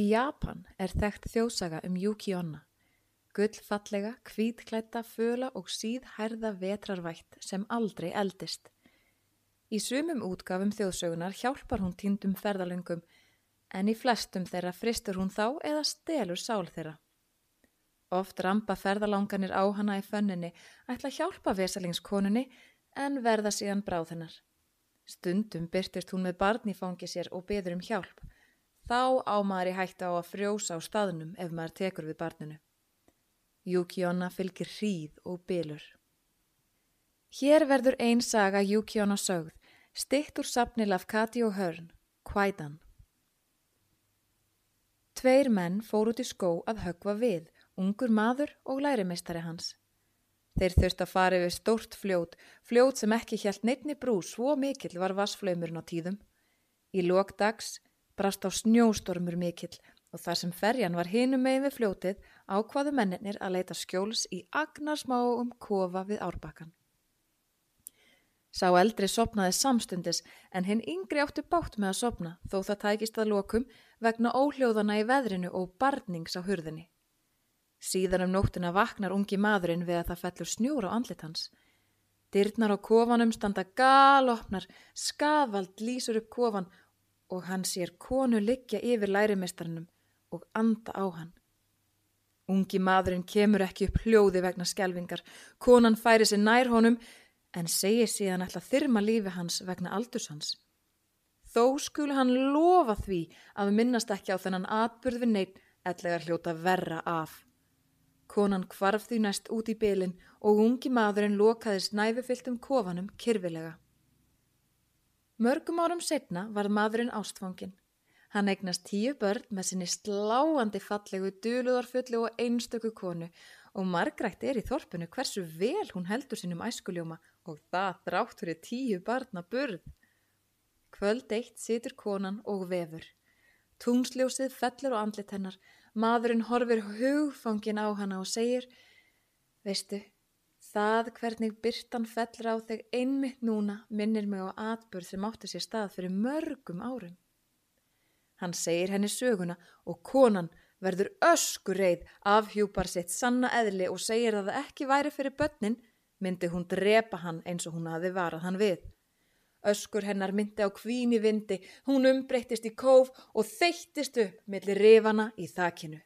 Í Japan er þekkt þjóðsaga um Yuki Onna, gullfallega, kvítklætta, föla og síðhærða vetrarvætt sem aldrei eldist. Í sumum útgafum þjóðsögunar hjálpar hún týndum ferðalöngum en í flestum þeirra fristur hún þá eða stelur sál þeirra. Oft rampa ferðalanganir á hana í fönninni, ætla hjálpa vesalingskonunni en verða síðan bráð hennar. Stundum byrtist hún með barn í fangi sér og beður um hjálp. Þá ámaður í hætta á að frjósa á staðnum ef maður tekur við barninu. Júkjóna fylgir hríð og bylur. Hér verður ein saga Júkjóna sögð, stitt úr sapni Lafkati og Hörn, Kvædan. Tveir menn fór út í skó að högva við, ungur maður og lærimestari hans. Þeir þurft að fara yfir stórt fljót, fljót sem ekki hjælt neittni brú, svo mikill var vassflaumurinn á tíðum. Í lókdags brast á snjóstormur mikill og þar sem ferjan var hinum megin við fljótið ákvaðu mennir að leita skjóls í agnarsmáum kofa við árbakkan. Sá eldri sopnaði samstundis en hinn yngri áttu bátt með að sopna þó það tækist að lokum vegna óhljóðana í veðrinu og barnings á hurðinni. Síðan um nóttina vaknar ungi maðurinn við að það fellur snjór á andlit hans. Dyrnar á kofanum standa galopnar, skafald lýsur upp kofan og hann sér konu liggja yfir lærimestarnum og anda á hann. Ungi maðurinn kemur ekki upp hljóði vegna skjelvingar, konan færi sér nær honum en segir síðan ætla þyrma lífi hans vegna aldurshans. Þó skulu hann lofa því að minnast ekki á þennan atbyrð við neitt ellega hljóta verra af. Konan kvarf því næst út í bylinn og ungi maðurinn lokaði snæfufyllt um kofanum kyrfilega. Mörgum árum setna var maðurinn ástfangin. Hann eignast tíu börn með sinni sláandi fallegu, duluðarfullu og einstöku konu og margrætt er í þorpunu hversu vel hún heldur sínum æskuljóma og það drátt fyrir tíu barna burð. Kvöld eitt situr konan og vefur. Túnsljósið fellur á andlit hennar, maðurinn horfir hugfangin á hana og segir Veistu, Það hvernig byrtan fellur á þig einmitt núna minnir mig á atbörð sem átti sér stað fyrir mörgum árum. Hann segir henni söguna og konan verður öskureið afhjúpar sitt sanna eðli og segir að það ekki væri fyrir börnin myndi hún drepa hann eins og hún hafi varað hann við. Öskur hennar myndi á kvín í vindi, hún umbreyttist í kóf og þeittist upp millir rifana í þakinu.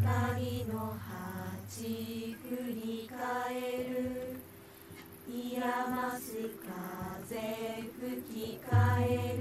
光の鉢振り返る。いやます風吹き返る。